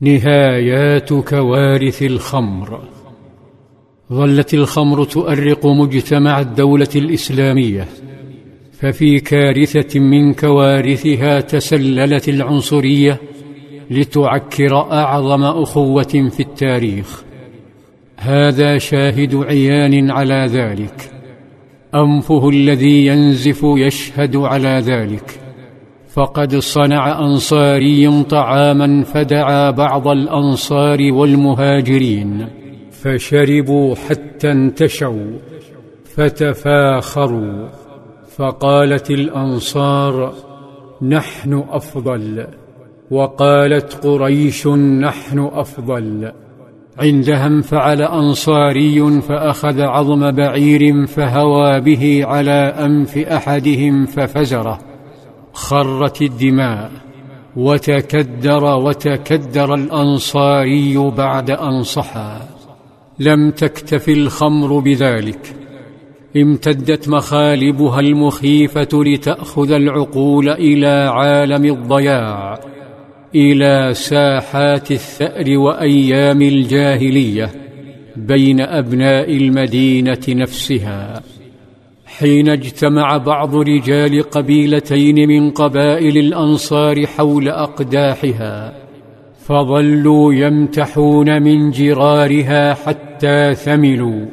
نهايات كوارث الخمر. ظلت الخمر تؤرق مجتمع الدولة الإسلامية ففي كارثة من كوارثها تسللت العنصرية لتعكر أعظم أخوة في التاريخ. هذا شاهد عيان على ذلك. أنفه الذي ينزف يشهد على ذلك. فقد صنع انصاري طعاما فدعا بعض الأنصار والمهاجرين فشربوا حتى انتشوا فتفاخروا فقالت الأنصار نحن أفضل وقالت قريش نحن أفضل عندها انفعل أنصاري فأخذ عظم بعير فهوى به على أنف أحدهم ففزره. خرت الدماء وتكدر وتكدر الأنصاري بعد أن صحى. لم تكتف الخمر بذلك. امتدت مخالبها المخيفة لتأخذ العقول إلى عالم الضياع إلى ساحات الثأر وأيام الجاهلية بين أبناء المدينة نفسها. حين اجتمع بعض رجال قبيلتين من قبائل الأنصار حول أقداحها فظلوا يمتحون من جرارها حتى ثملوا.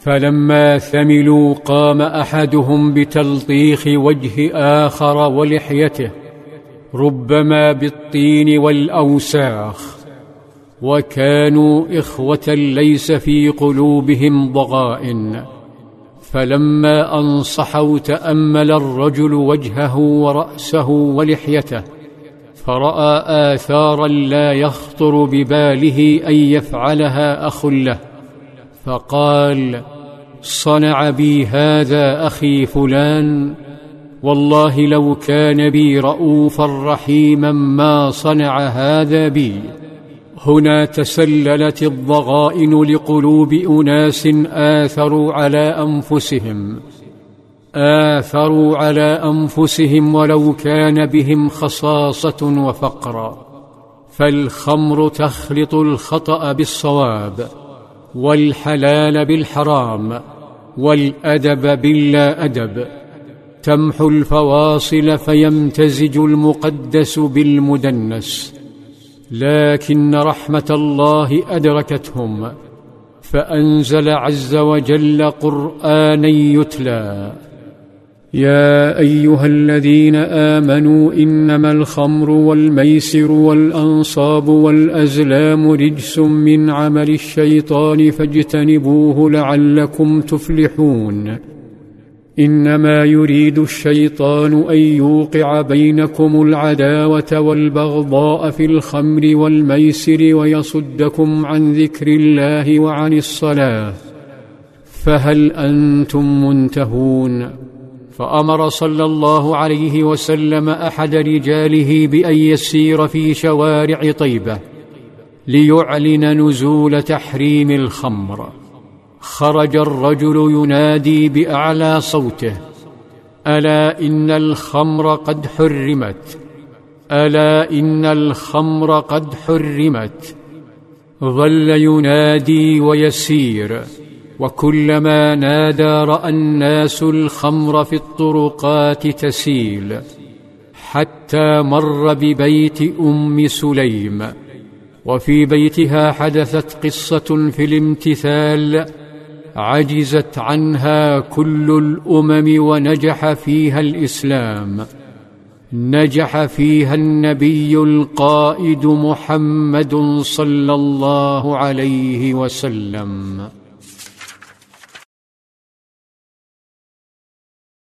فلما ثملوا قام أحدهم بتلطيخ وجه آخر ولحيته ربما بالطين والأوساخ. وكانوا إخوة ليس في قلوبهم ضغائن. فلما انصحوا تامل الرجل وجهه ورأسه ولحيته فرأى آثارا لا يخطر بباله أن يفعلها أخ له فقال صنع بي هذا أخي فلان والله لو كان بي رؤوفا رحيما ما صنع هذا بي. هنا تسللت الضغائن لقلوب أناس آثروا على أنفسهم. آثروا على أنفسهم ولو كان بهم خصاصة وفقرا. فالخمر تخلط الخطأ بالصواب والحلال بالحرام والأدب باللا أدب. تمحو الفواصل فيمتزج المقدس بالمدنس. لكن رحمة الله أدركتهم فأنزل عز وجل قرانا يتلى. يا أيها الذين آمنوا إنما الخمر والميسر والأنصاب والأزلام رجس من عمل الشيطان فاجتنبوه لعلكم تفلحون. إنما يريد الشيطان أن يوقع بينكم العداوة والبغضاء في الخمر والميسر ويصدكم عن ذكر الله وعن الصلاة. فهل أنتم منتهون؟ فأمر صلى الله عليه وسلم أحد رجاله بأن يسير في شوارع طيبة ليعلن نزول تحريم الخمر. خرج الرجل ينادي بأعلى صوته ألا إن الخمر قد حرمت؟ ألا إن الخمر قد حرمت؟ ظل ينادي ويسير وكلما نادى رأى الناس الخمر في الطرقات تسيل حتى مر ببيت أم سليم وفي بيتها حدثت قصة في الامتثال عجزت عنها كل الأمم ونجح فيها الإسلام. نجح فيها النبي القائد محمد صلى الله عليه وسلم.